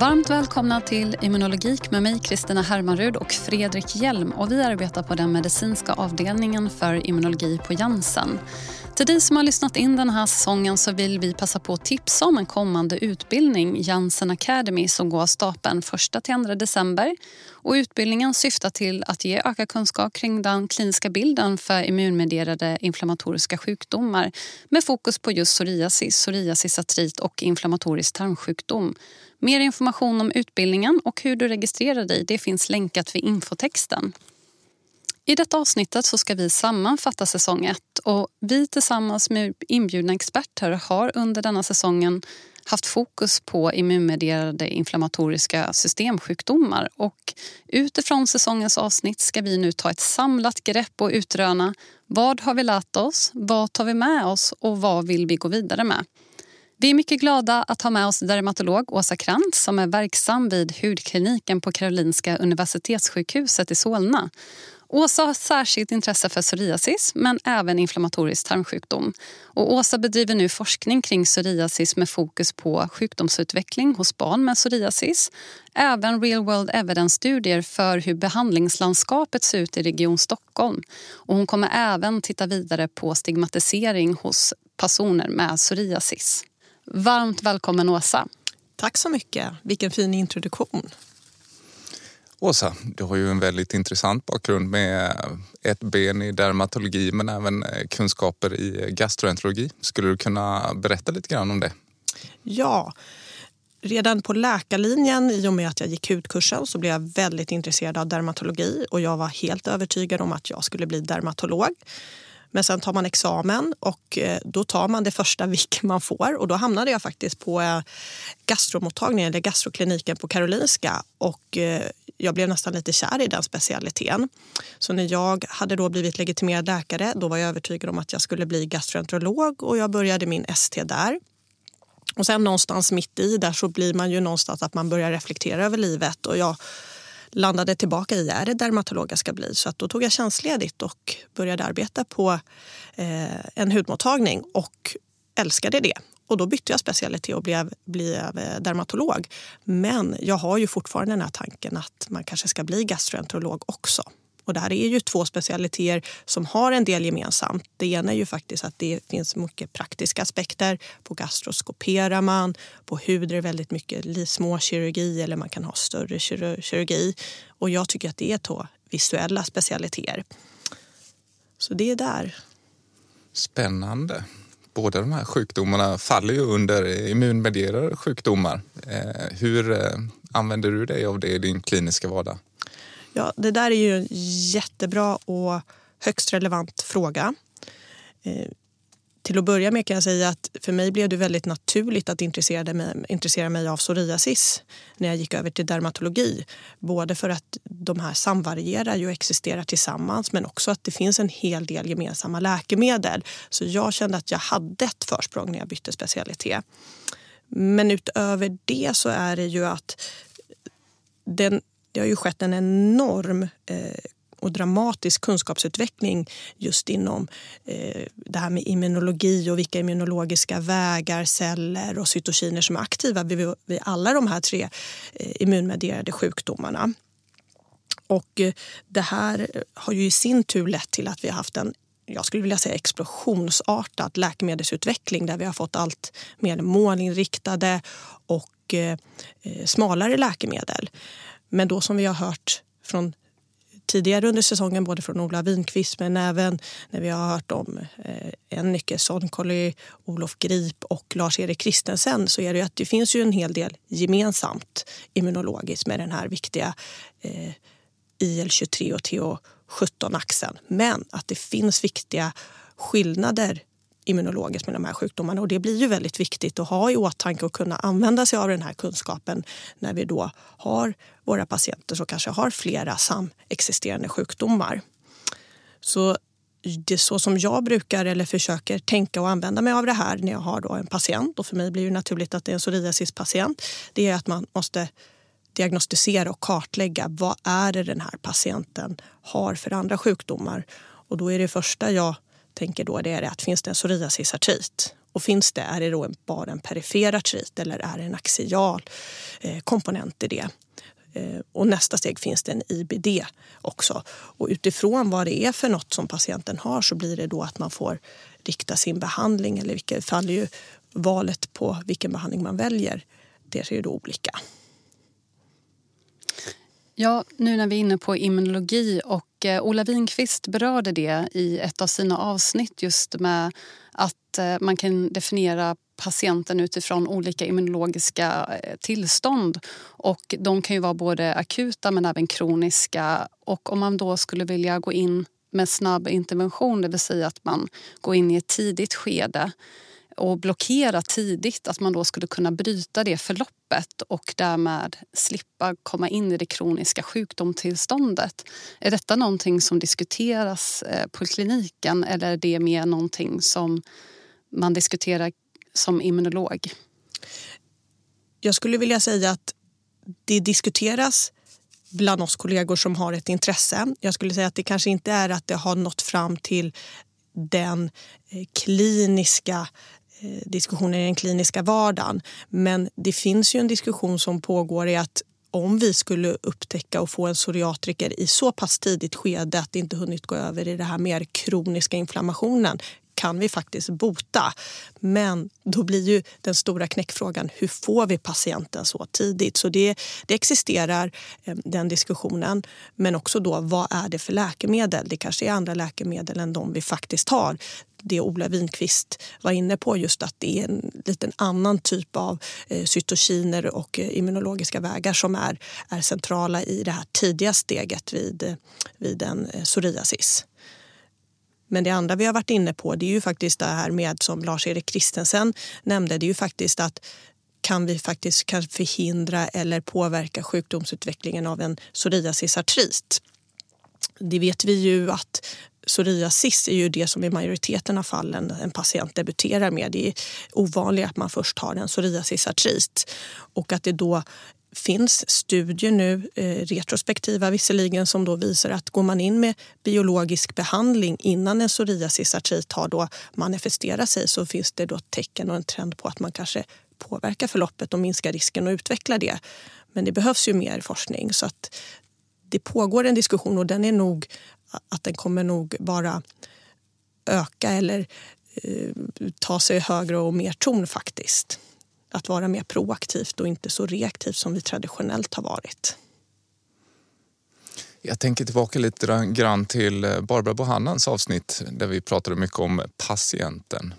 Varmt välkomna till Immunologik med mig Kristina Hermarud och Fredrik Hjelm. Och vi arbetar på den medicinska avdelningen för immunologi på Janssen. Till dig som har lyssnat in den här säsongen så vill vi passa på att tipsa om en kommande utbildning, Janssen Academy, som går av stapeln 1-2 december. Och utbildningen syftar till att ge ökad kunskap kring den kliniska bilden för immunmedierade inflammatoriska sjukdomar med fokus på just psoriasis, psoriasisartrit och inflammatorisk tarmsjukdom. Mer information om utbildningen och hur du registrerar dig det finns länkat vid infotexten. I detta avsnittet så ska vi sammanfatta säsong 1 och vi tillsammans med inbjudna experter har under denna säsongen haft fokus på immunmedierade inflammatoriska systemsjukdomar och utifrån säsongens avsnitt ska vi nu ta ett samlat grepp och utröna vad har vi lärt oss, vad tar vi med oss och vad vill vi gå vidare med. Vi är mycket glada att ha med oss dermatolog Åsa Krantz som är verksam vid hudkliniken på Karolinska universitetssjukhuset i Solna. Åsa har särskilt intresse för psoriasis men även inflammatorisk tarmsjukdom. Och Åsa bedriver nu forskning kring psoriasis med fokus på sjukdomsutveckling hos barn med psoriasis. Även real world evidence-studier för hur behandlingslandskapet ser ut i Region Stockholm. Och hon kommer även titta vidare på stigmatisering hos personer med psoriasis. Varmt välkommen Åsa. Tack så mycket. Vilken fin introduktion. Åsa, du har ju en väldigt intressant bakgrund med ett ben i dermatologi men även eh, kunskaper i gastroenterologi. Skulle du kunna berätta lite grann om det? Ja, redan på läkarlinjen i och med att jag gick hudkursen så blev jag väldigt intresserad av dermatologi och jag var helt övertygad om att jag skulle bli dermatolog. Men sen tar man examen och eh, då tar man det första vik man får. Och då hamnade jag faktiskt på eh, gastromottagningen, eller gastrokliniken på Karolinska. Och eh, jag blev nästan lite kär i den specialiteten. Så när jag hade då blivit legitimerad läkare då var jag övertygad om att jag skulle bli gastroenterolog och jag började min ST där. Och sen någonstans mitt i där så blir man ju någonstans att man börjar reflektera över livet. Och jag landade tillbaka i är det dermatolog jag ska bli. Så att då tog jag tjänstledigt och började arbeta på eh, en hudmottagning och älskade det. Och då bytte jag specialitet och blev, blev eh, dermatolog. Men jag har ju fortfarande den här tanken att man kanske ska bli gastroenterolog också. Och det här är ju två specialiteter som har en del gemensamt. Det ena är ju faktiskt att det finns mycket praktiska aspekter. På gastroskoperar man, på hud är det väldigt mycket små kirurgi eller man kan ha större kirurgi. Och jag tycker att det är två visuella specialiteter. Så det är där. Spännande. Båda de här sjukdomarna faller ju under immunmedierade sjukdomar. Eh, hur eh, använder du dig av det i din kliniska vardag? Ja, det där är ju en jättebra och högst relevant fråga. Eh, till att börja med kan jag säga att för mig blev det väldigt naturligt att intressera mig, intressera mig av psoriasis när jag gick över till dermatologi. Både för att de här samvarierar och existerar tillsammans men också att det finns en hel del gemensamma läkemedel. Så jag kände att jag hade ett försprång när jag bytte specialitet. Men utöver det så är det ju att den det har ju skett en enorm eh, och dramatisk kunskapsutveckling just inom eh, det här med immunologi och vilka immunologiska vägar, celler och cytokiner som är aktiva vid, vid alla de här tre eh, immunmedierade sjukdomarna. Och eh, det här har ju i sin tur lett till att vi har haft en jag skulle vilja säga explosionsartad läkemedelsutveckling där vi har fått allt mer målinriktade och eh, eh smalare läkemedel. Men då som vi har hört från tidigare under säsongen, både från Ola Winqvist men även när vi har hört om eh, Ennike Sonkolly, Olof Grip och Lars-Erik Kristensen så är det ju att det finns ju en hel del gemensamt immunologiskt med den här viktiga eh, IL-23 och TH17-axeln. Men att det finns viktiga skillnader immunologiskt med de här sjukdomarna. Och det blir ju väldigt viktigt att ha i åtanke och kunna använda sig av den här kunskapen när vi då har våra patienter som kanske har flera samexisterande sjukdomar. Så det är så som jag brukar eller försöker tänka och använda mig av det här när jag har då en patient. Och för mig blir det naturligt att det är en psoriasispatient. Det är att man måste diagnostisera och kartlägga vad är det den här patienten har för andra sjukdomar. Och då är det första jag tänker då det är att finns det en psoriasisartrit? Och finns det, är det då bara en perifer artrit eller är det en axial eh, komponent i det? Eh, och nästa steg finns det en IBD också. Och utifrån vad det är för något som patienten har så blir det då att man får rikta sin behandling eller vilket faller ju valet på vilken behandling man väljer det är ju då olika. Ja, nu när vi är inne på immunologi och eh, Ola Winqvist berörde det i ett av sina avsnitt just med att eh, man kan definiera patienten utifrån olika immunologiska eh, tillstånd. Och de kan ju vara både akuta men även kroniska. Och om man då skulle vilja gå in med snabb intervention, det vill säga att man går in i ett tidigt skede och blockera tidigt, att man då skulle kunna bryta det förloppet och därmed slippa komma in i det kroniska sjukdomstillståndet. Är detta någonting som diskuteras eh, på kliniken eller är det mer någonting som man diskuterar som immunolog? Jag skulle vilja säga att det diskuteras bland oss kollegor som har ett intresse. Jag skulle säga att det kanske inte är att det har nått fram till den eh, kliniska Eh, diskussioner i den kliniska vardagen. Men det finns ju en diskussion som pågår i att om vi skulle upptäcka och få en psoriatriker i så pass tidigt skede att det inte hunnit gå över i den här mer kroniska inflammationen kan vi faktiskt bota. Men då blir ju den stora knäckfrågan hur får vi patienten så tidigt? Så det, det existerar eh, den diskussionen. Men också då vad är det för läkemedel? Det kanske är andra läkemedel än de vi faktiskt har det Ola Winqvist var inne på, just att det är en liten annan typ av eh, cytokiner och eh, immunologiska vägar som är, är centrala i det här tidiga steget vid, vid en psoriasis. Men det andra vi har varit inne på det är ju faktiskt det här med som Lars-Erik Kristensen nämnde, det är ju faktiskt att kan vi faktiskt kan förhindra eller påverka sjukdomsutvecklingen av en psoriasisartrit. Det vet vi ju att psoriasis är ju det som i majoriteten av fallen en patient debuterar med. Det är ovanligt att man först har en psoriasisartrit och att det då finns studier nu, eh, retrospektiva visserligen, som då visar att går man in med biologisk behandling innan en psoriasisartrit har då manifesterat sig så finns det då tecken och en trend på att man kanske påverkar förloppet och minskar risken och utvecklar det. Men det behövs ju mer forskning så att det pågår en diskussion och den är nog att den kommer nog bara öka eller eh, ta sig högre och mer ton faktiskt. Att vara mer proaktivt och inte så reaktivt som vi traditionellt har varit. Jag tänker tillbaka lite grann till eh, Barbara Bohannans avsnitt där vi pratade mycket om patienten.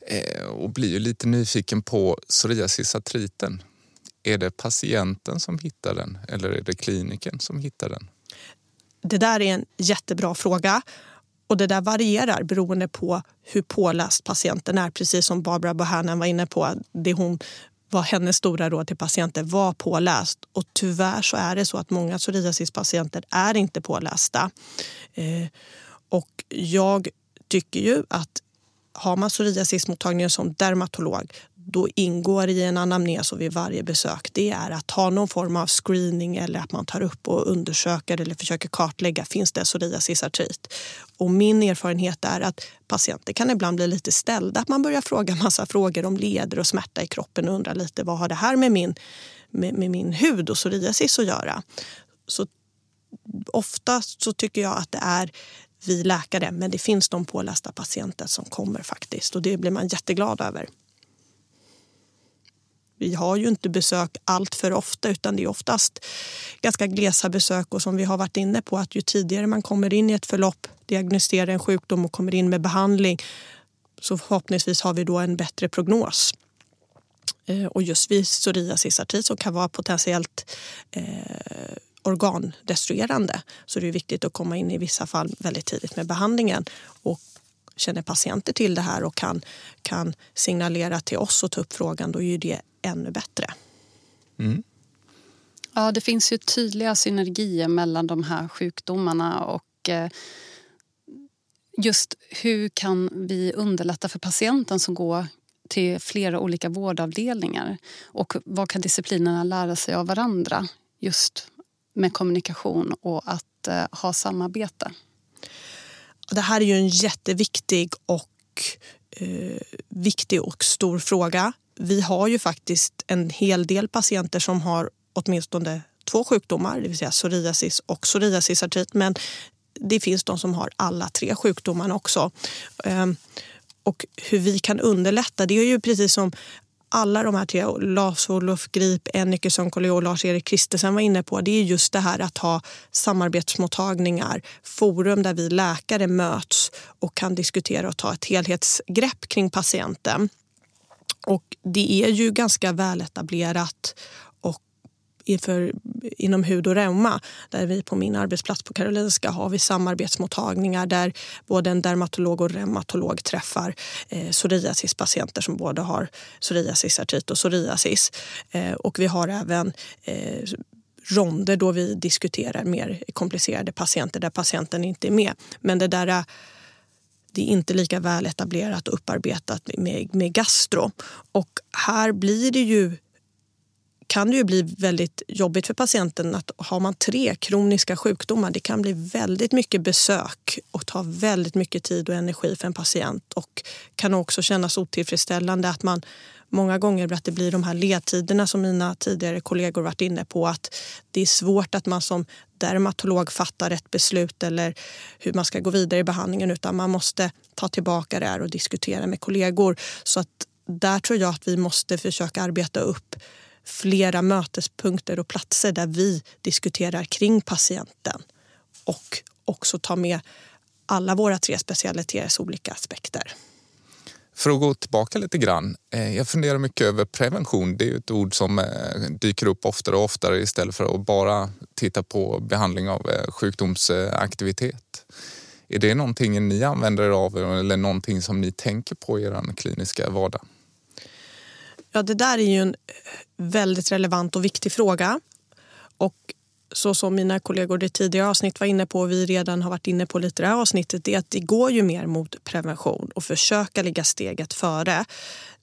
Eh, och blir ju lite nyfiken på psoriasisartriten. Är det patienten som hittar den eller är det kliniken som hittar den? Det där är en jättebra fråga och det där varierar beroende på hur påläst patienten är. Precis som Barbara Bohanan var inne på. Det hon var hennes stora råd till patienter var påläst. Och tyvärr så är det så att många psoriasispatienter är inte pålästa. Eh, och jag tycker ju att har man psoriasismottagningen som dermatolog då ingår i en anamnes och vid varje besök det är att ha någon form av screening eller att man tar upp och undersöker eller försöker kartlägga finns det psoriasisartrit. Och min erfarenhet är att patienter kan ibland bli lite ställda. Att man börjar fråga massa frågor om leder och smärta i kroppen och undrar lite vad har det här med min, med, med min hud och psoriasis att göra? Så ofta så tycker jag att det är vi läkare, men det finns de pålästa patienter som kommer faktiskt och det blir man jätteglad över. Vi har ju inte besök allt för ofta utan det är oftast ganska glesa besök och som vi har varit inne på att ju tidigare man kommer in i ett förlopp, diagnostiserar en sjukdom och kommer in med behandling så förhoppningsvis har vi då en bättre prognos. Eh, och just vid psoriasisartrit som kan vara potentiellt eh, organdestruerande så det är viktigt att komma in i vissa fall väldigt tidigt med behandlingen. Och känner patienter till det här och kan, kan signalera till oss och ta upp frågan, då är ju det ännu bättre. Mm. Ja, det finns ju tydliga synergier mellan de här sjukdomarna och eh, just hur kan vi underlätta för patienten som går till flera olika vårdavdelningar och vad kan disciplinerna lära sig av varandra just med kommunikation och att eh, ha samarbete? Det här är ju en jätteviktig och eh, viktig och stor fråga. Vi har ju faktiskt en hel del patienter som har åtminstone två sjukdomar, det vill säga psoriasis och psoriasisartrit. Men det finns de som har alla tre sjukdomarna också. Eh, och hur vi kan underlätta, det är ju precis som alla de här tre, Lars-Olof Grip, Ennike Sönkolio och Lars-Erik Kristensen var inne på, det är just det här att ha samarbetsmottagningar, forum där vi läkare möts och kan diskutera och ta ett helhetsgrepp kring patienten. Och det är ju ganska väletablerat inför, inom hud och reuma. Där vi på min arbetsplats på Karolinska har vi samarbetsmottagningar där både en dermatolog och reumatolog träffar eh, psoriasispatienter som både har psoriasisartrit och psoriasis. Eh, och vi har även eh, ronder då vi diskuterar mer komplicerade patienter där patienten inte är med. Men det där det är inte lika väl etablerat och upparbetat med, med gastro. Och här blir det ju kan det ju bli väldigt jobbigt för patienten att har man tre kroniska sjukdomar, det kan bli väldigt mycket besök och ta väldigt mycket tid och energi för en patient och kan också kännas otillfredsställande att man många gånger att det blir de här ledtiderna som mina tidigare kollegor varit inne på att det är svårt att man som dermatolog fattar ett beslut eller hur man ska gå vidare i behandlingen utan man måste ta tillbaka det här och diskutera med kollegor. Så att där tror jag att vi måste försöka arbeta upp flera mötespunkter och platser där vi diskuterar kring patienten och också tar med alla våra tre specialiteters olika aspekter. För att gå tillbaka lite grann. Eh, jag funderar mycket över prevention. Det är ett ord som eh, dyker upp oftare och oftare istället för att bara titta på behandling av eh, sjukdomsaktivitet. Är det någonting ni använder er av eller någonting som ni tänker på i er kliniska vardag? Ja, det där är ju en väldigt relevant och viktig fråga. Och så som mina kollegor i tidigare avsnitt var inne på och vi redan har varit inne på lite i det här avsnittet, är att det går ju mer mot prevention och försöka ligga steget före.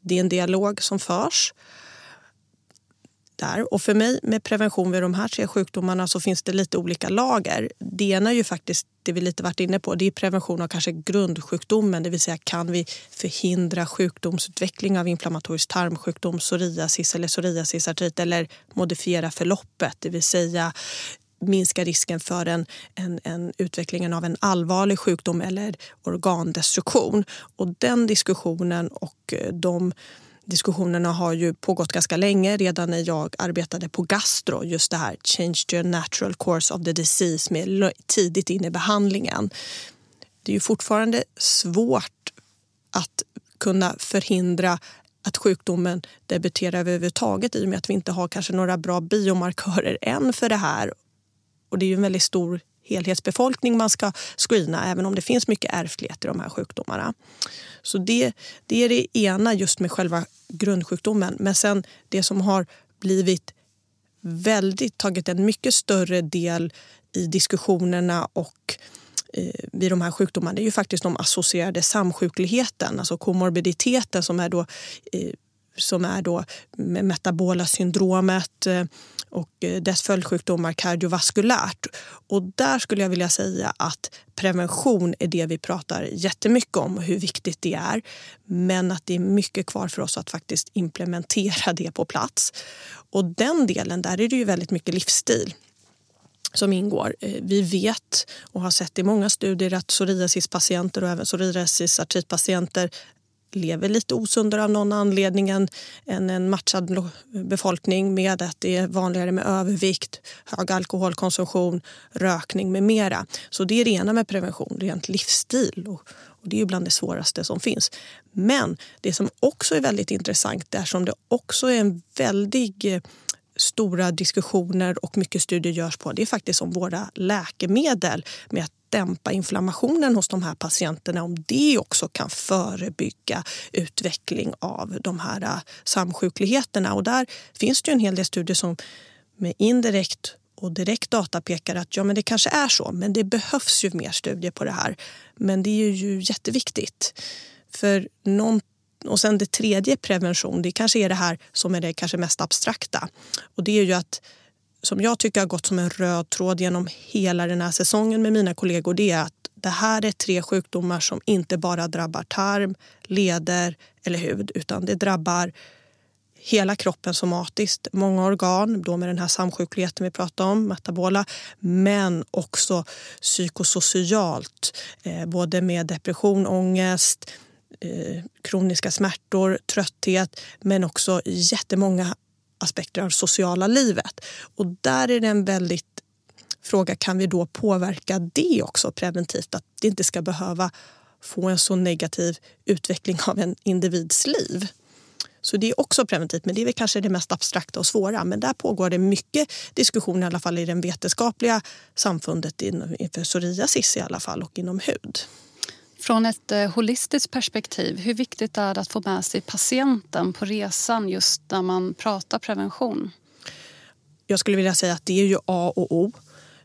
Det är en dialog som förs där. Och för mig med prevention vid de här tre sjukdomarna så finns det lite olika lager. Det ena är ju faktiskt det vi lite varit inne på. Det är prevention av kanske grundsjukdomen, det vill säga kan vi förhindra sjukdomsutveckling av inflammatorisk tarmsjukdom, psoriasis eller psoriasisartrit eller modifiera förloppet, det vill säga minska risken för en, en, en utvecklingen av en allvarlig sjukdom eller organdestruktion. Och den diskussionen och eh, de diskussionerna har ju pågått ganska länge. Redan när jag arbetade på gastro, just det här change the natural course of the disease med tidigt in i behandlingen. Det är ju fortfarande svårt att kunna förhindra att sjukdomen debuterar överhuvudtaget i och med att vi inte har kanske några bra biomarkörer än för det här. Och det är ju en väldigt stor helhetsbefolkning man ska screena även om det finns mycket ärftlighet i de här sjukdomarna. Så det, det är det ena just med själva grundsjukdomen. Men sen det som har blivit väldigt tagit en mycket större del i diskussionerna och eh, vid de här sjukdomarna det är ju faktiskt de associerade samsjukligheten, alltså komorbiditeten som är då eh, som är då metabola syndromet eh, och eh, dess följdsjukdomar kardiovaskulärt. Och där skulle jag vilja säga att prevention är det vi pratar jättemycket om och hur viktigt det är. Men att det är mycket kvar för oss att faktiskt implementera det på plats. Och den delen, där är det ju väldigt mycket livsstil som ingår. Eh, vi vet och har sett i många studier att psoriasispatienter och även psoriasisartritpatienter lever lite osundare av någon anledning än, en matchad befolkning med att det är vanligare med övervikt, hög alkoholkonsumtion, rökning med mera. Så det är det ena med prevention, rent livsstil. Och, och det är bland det svåraste som finns. Men det som också är väldigt intressant är som det också är en väldig eh, stora diskussioner och mycket studier görs på det är faktiskt om våra läkemedel med att dämpa inflammationen hos de här patienterna om det också kan förebygga utveckling av de här äh, samsjukligheterna. Och där finns det en hel del studier som med indirekt och direkt data pekar att ja, men det kanske är så, men det behövs ju mer studier på det här. Men det är ju jätteviktigt. För någon, och sen det tredje, prevention, det kanske är det här som är det kanske mest abstrakta. Och det är ju att som jag tycker har gått som en röd tråd genom hela den här säsongen med mina kollegor det är att det här är tre sjukdomar som inte bara drabbar tarm, leder eller hud utan det drabbar hela kroppen somatiskt. Många organ, då med den här samsjukligheten vi pratade om, metabola, men också psykosocialt. Eh, både med depression, ångest, eh, kroniska smärtor, trötthet men också jättemånga aspekter av sociala livet. Och där är det en väldigt fråga, kan vi då påverka det också preventivt? Att det inte ska behöva få en så negativ utveckling av en individs liv. Så det är också preventivt, men det är väl kanske det mest abstrakta och svåra. Men där pågår det mycket diskussion, i alla fall i det vetenskapliga samfundet inför psoriasis i alla fall och inom hud. Från ett eh, holistiskt perspektiv, hur viktigt är det att få med sig patienten på resan just när man pratar prevention? Jag skulle vilja säga att det är ju A och O.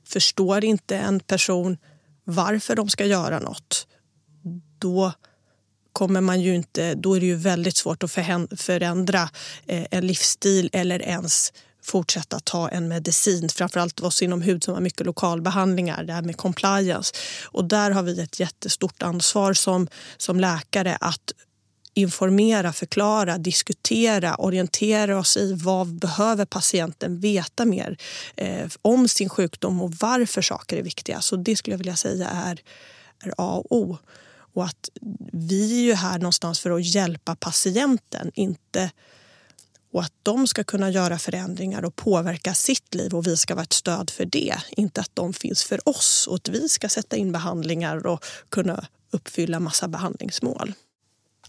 Förstår inte en person varför de ska göra något, då kommer man ju inte, då är det ju väldigt svårt att förändra eh, en livsstil eller ens fortsätta ta en medicin. Framförallt oss inom hud som har mycket lokalbehandlingar, det här med compliance. Och där har vi ett jättestort ansvar som, som läkare att informera, förklara, diskutera, orientera oss i vad behöver patienten veta mer eh, om sin sjukdom och varför saker är viktiga. Så det skulle jag vilja säga är, är A och O. Och att vi är ju här någonstans för att hjälpa patienten, inte och att de ska kunna göra förändringar och påverka sitt liv och vi ska vara ett stöd för det. Inte att de finns för oss och att vi ska sätta in behandlingar och kunna uppfylla massa behandlingsmål.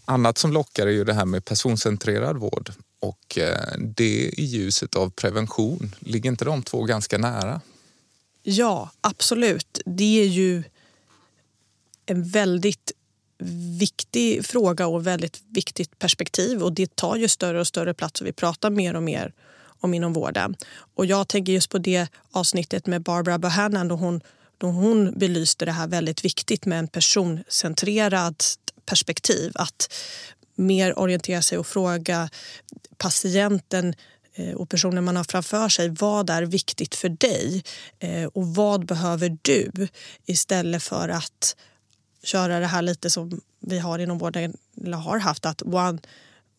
Annat som lockar är ju det här med personcentrerad vård och eh, det i ljuset av prevention. Ligger inte de två ganska nära? Ja, absolut. Det är ju en väldigt viktig fråga och väldigt viktigt perspektiv och det tar ju större och större plats och vi pratar mer och mer om inom vården. Och jag tänker just på det avsnittet med Barbara Bohannon då hon, då hon belyste det här väldigt viktigt med en personcentrerad perspektiv. Att mer orientera sig och fråga patienten eh, och personen man har framför sig. Vad är viktigt för dig eh, och vad behöver du? Istället för att köra det här lite som vi har inom vården, eller har haft, att one,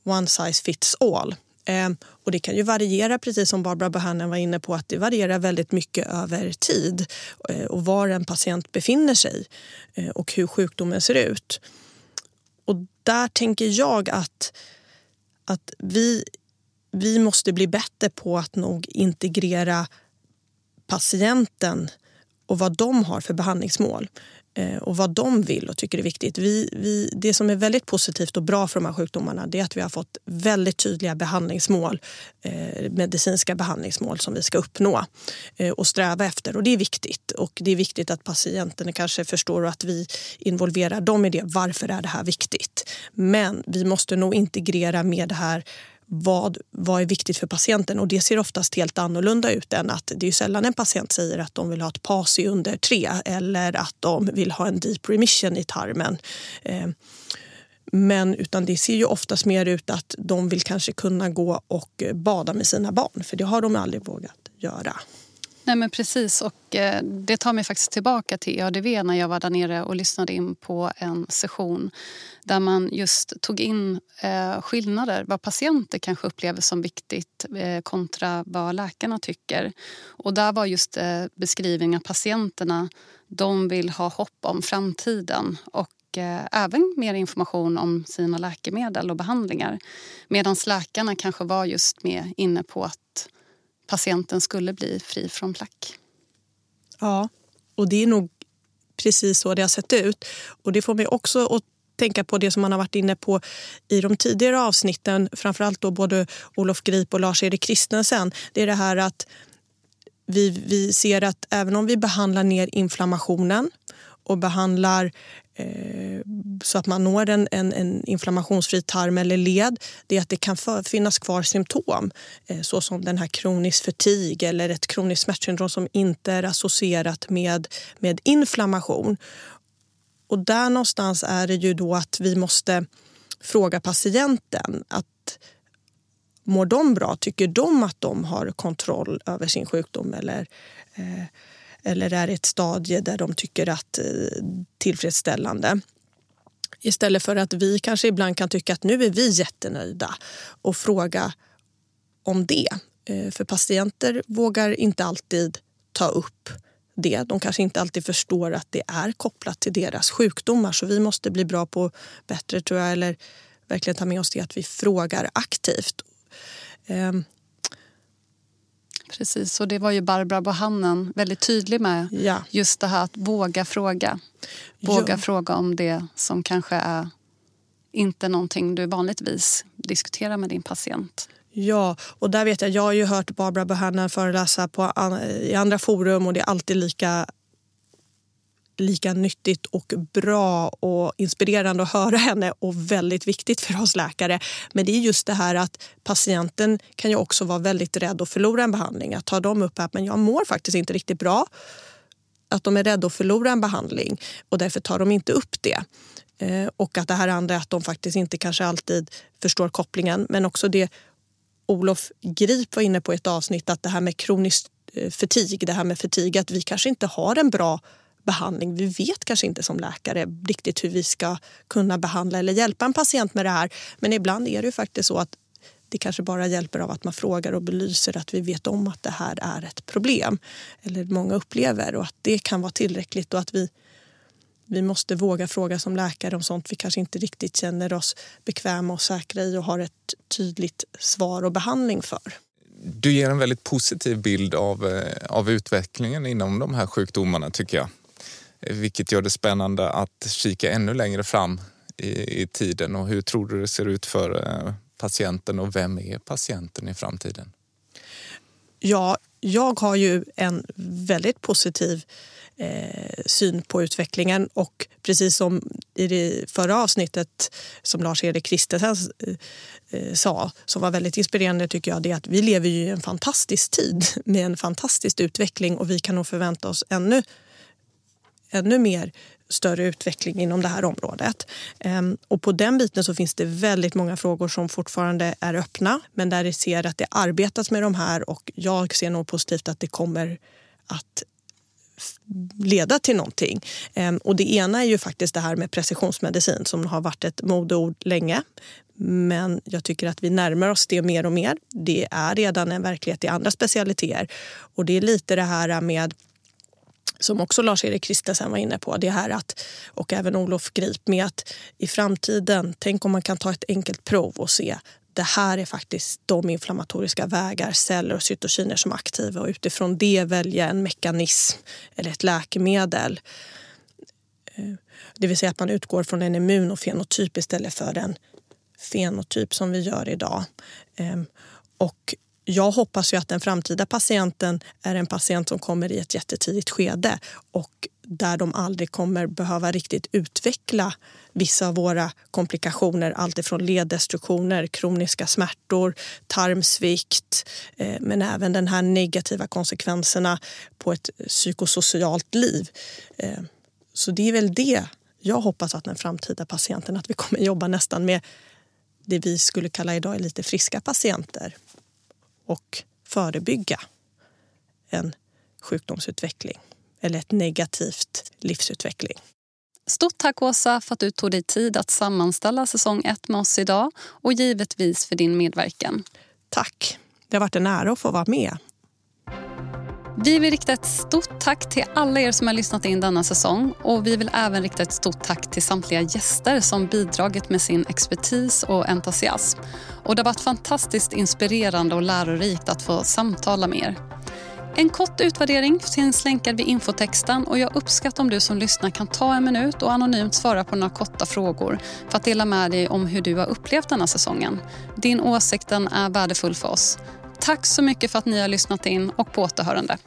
one size fits all. Eh, och det kan ju variera, precis som Barbara Bohannon var inne på, att det varierar väldigt mycket över tid eh, och var en patient befinner sig eh, och hur sjukdomen ser ut. Och där tänker jag att, att vi, vi måste bli bättre på att nog integrera patienten och vad de har för behandlingsmål. Eh, och vad de vill och tycker är viktigt. Vi, vi, det som är väldigt positivt och bra för de här sjukdomarna det är att vi har fått väldigt tydliga behandlingsmål, eh, medicinska behandlingsmål som vi ska uppnå eh, och sträva efter. Och det är viktigt. Och det är viktigt att patienterna kanske förstår att vi involverar dem i det. Varför är det här viktigt? Men vi måste nog integrera med det här vad, vad är viktigt för patienten och det ser oftast helt annorlunda ut än att det är sällan en patient säger att de vill ha ett PASI under tre eller att de vill ha en deep remission i tarmen. Eh, men utan det ser ju oftast mer ut att de vill kanske kunna gå och bada med sina barn för det har de aldrig vågat göra. Nej men precis och eh, det tar mig faktiskt tillbaka till EADV när jag var där nere och lyssnade in på en session där man just tog in eh, skillnader, vad patienter kanske upplever som viktigt eh, kontra vad läkarna tycker. Och där var just eh, beskrivningen att patienterna de vill ha hopp om framtiden och eh, även mer information om sina läkemedel och behandlingar. Medan läkarna kanske var just mer inne på att patienten skulle bli fri från plack. Ja, och det är nog precis så det har sett ut. Och det får mig också att tänka på det som man har varit inne på i de tidigare avsnitten, framförallt då både Olof Grip och Lars-Erik Kristensen. Det är det här att vi, vi ser att även om vi behandlar ner inflammationen och behandlar Eh, så att man når en, en, en, inflammationsfri tarm eller led det är att det kan för, finnas kvar symptom eh, såsom den här kronisk förtig eller ett kroniskt smärtsyndrom som inte är associerat med, med inflammation. Och där någonstans är det ju då att vi måste fråga patienten att mår de bra? Tycker de att de har kontroll över sin sjukdom? Eller, eh, eller är i ett stadie där de tycker att eh, tillfredsställande? Istället för att vi kanske ibland kan tycka att nu är vi jättenöjda och fråga om det. Eh, för patienter vågar inte alltid ta upp det. De kanske inte alltid förstår att det är kopplat till deras sjukdomar. Så vi måste bli bra på bättre, tror jag, eller verkligen ta med oss det att vi frågar aktivt. Ehm, Precis, och det var ju Barbara Bohannen väldigt tydlig med. Ja. Just det här att våga fråga. Våga ja. fråga om det som kanske är inte någonting du vanligtvis diskuterar med din patient. Ja, och där vet jag, jag har ju hört Barbara Bohannan föreläsa på, i andra forum och det är alltid lika lika nyttigt och bra och inspirerande att höra henne och väldigt viktigt för oss läkare. Men det är just det här att patienten kan ju också vara väldigt rädd att förlora en behandling. Att ta dem upp att men jag mår faktiskt inte riktigt bra. Att de är rädda att förlora en behandling och därför tar de inte upp det. Eh, och att det här andra att de faktiskt inte kanske alltid förstår kopplingen. Men också det Olof Grip var inne på i ett avsnitt att det här med kroniskt eh, förtig, fatig, det här med fatig, att vi kanske inte har en bra behandling. Vi vet kanske inte som läkare riktigt hur vi ska kunna behandla eller hjälpa en patient med det här. Men ibland är det ju faktiskt så att det kanske bara hjälper av att man frågar och belyser att vi vet om att det här är ett problem. Eller många upplever och att det kan vara tillräckligt och att vi vi måste våga fråga som läkare om sånt vi kanske inte riktigt känner oss bekväma och säkra i och har ett tydligt svar och behandling för. Du ger en väldigt positiv bild av, eh, av utvecklingen inom de här sjukdomarna tycker jag. Vilket gör det spännande att kika ännu längre fram i, i tiden. Och hur tror du det ser ut för eh, patienten och vem är patienten i framtiden? Ja, jag har ju en väldigt positiv eh, syn på utvecklingen och precis som i det förra avsnittet som Lars-Erik Kristensen eh, eh, sa, som var väldigt inspirerande tycker jag, det är att vi lever ju i en fantastisk tid med en fantastisk utveckling och vi kan nog förvänta oss ännu, ännu mer större utveckling inom det här området. Ehm, och på den biten så finns det väldigt många frågor som fortfarande är öppna men där det ser att det arbetas med de här och jag ser nog positivt att det kommer att leda till någonting. Ehm, och det ena är ju faktiskt det här med precisionsmedicin som har varit ett modeord länge. Men jag tycker att vi närmar oss det mer och mer. Det är redan en verklighet i andra specialiteter. Och det är lite det här med som också Lars-Erik Kristensen var inne på, det här att, och även Olof Grip med att i framtiden, tänk om man kan ta ett enkelt prov och se det här är faktiskt de inflammatoriska vägar, celler och cytokiner som är aktiva och utifrån det välja en mekanism eller ett läkemedel. Eh, det vill säga att man utgår från en immunofenotyp istället för en fenotyp som vi gör idag. Ehm, och jag hoppas ju att den framtida patienten är en patient som kommer i ett jättetidigt skede och där de aldrig kommer behöva riktigt utveckla vissa av våra komplikationer. Alltifrån leddestruktioner, kroniska smärtor, tarmsvikt eh, men även den här negativa konsekvenserna på ett psykosocialt liv. Eh, så det är väl det jag hoppas att den framtida patienten, att vi kommer jobba nästan med det vi skulle kalla idag lite friska patienter och förebygga en sjukdomsutveckling eller ett negativt livsutveckling. Stort tack Åsa för att du tog dig tid att sammanställa säsong 1 med oss idag och givetvis för din medverkan. Tack. Det har varit en ära att få vara med. Vi vill rikta ett stort tack till alla er som har lyssnat in denna säsong och vi vill även rikta ett stort tack till samtliga gäster som bidragit med sin expertis och entusiasm. Och det har varit fantastiskt inspirerande och lärorikt att få samtala med er. En kort utvärdering finns länkad vid infotexten och jag uppskattar om du som lyssnar kan ta en minut och anonymt svara på några korta frågor för att dela med dig om hur du har upplevt denna säsongen. Din åsikt är värdefull för oss. Tack så mycket för att ni har lyssnat in och på återhörande.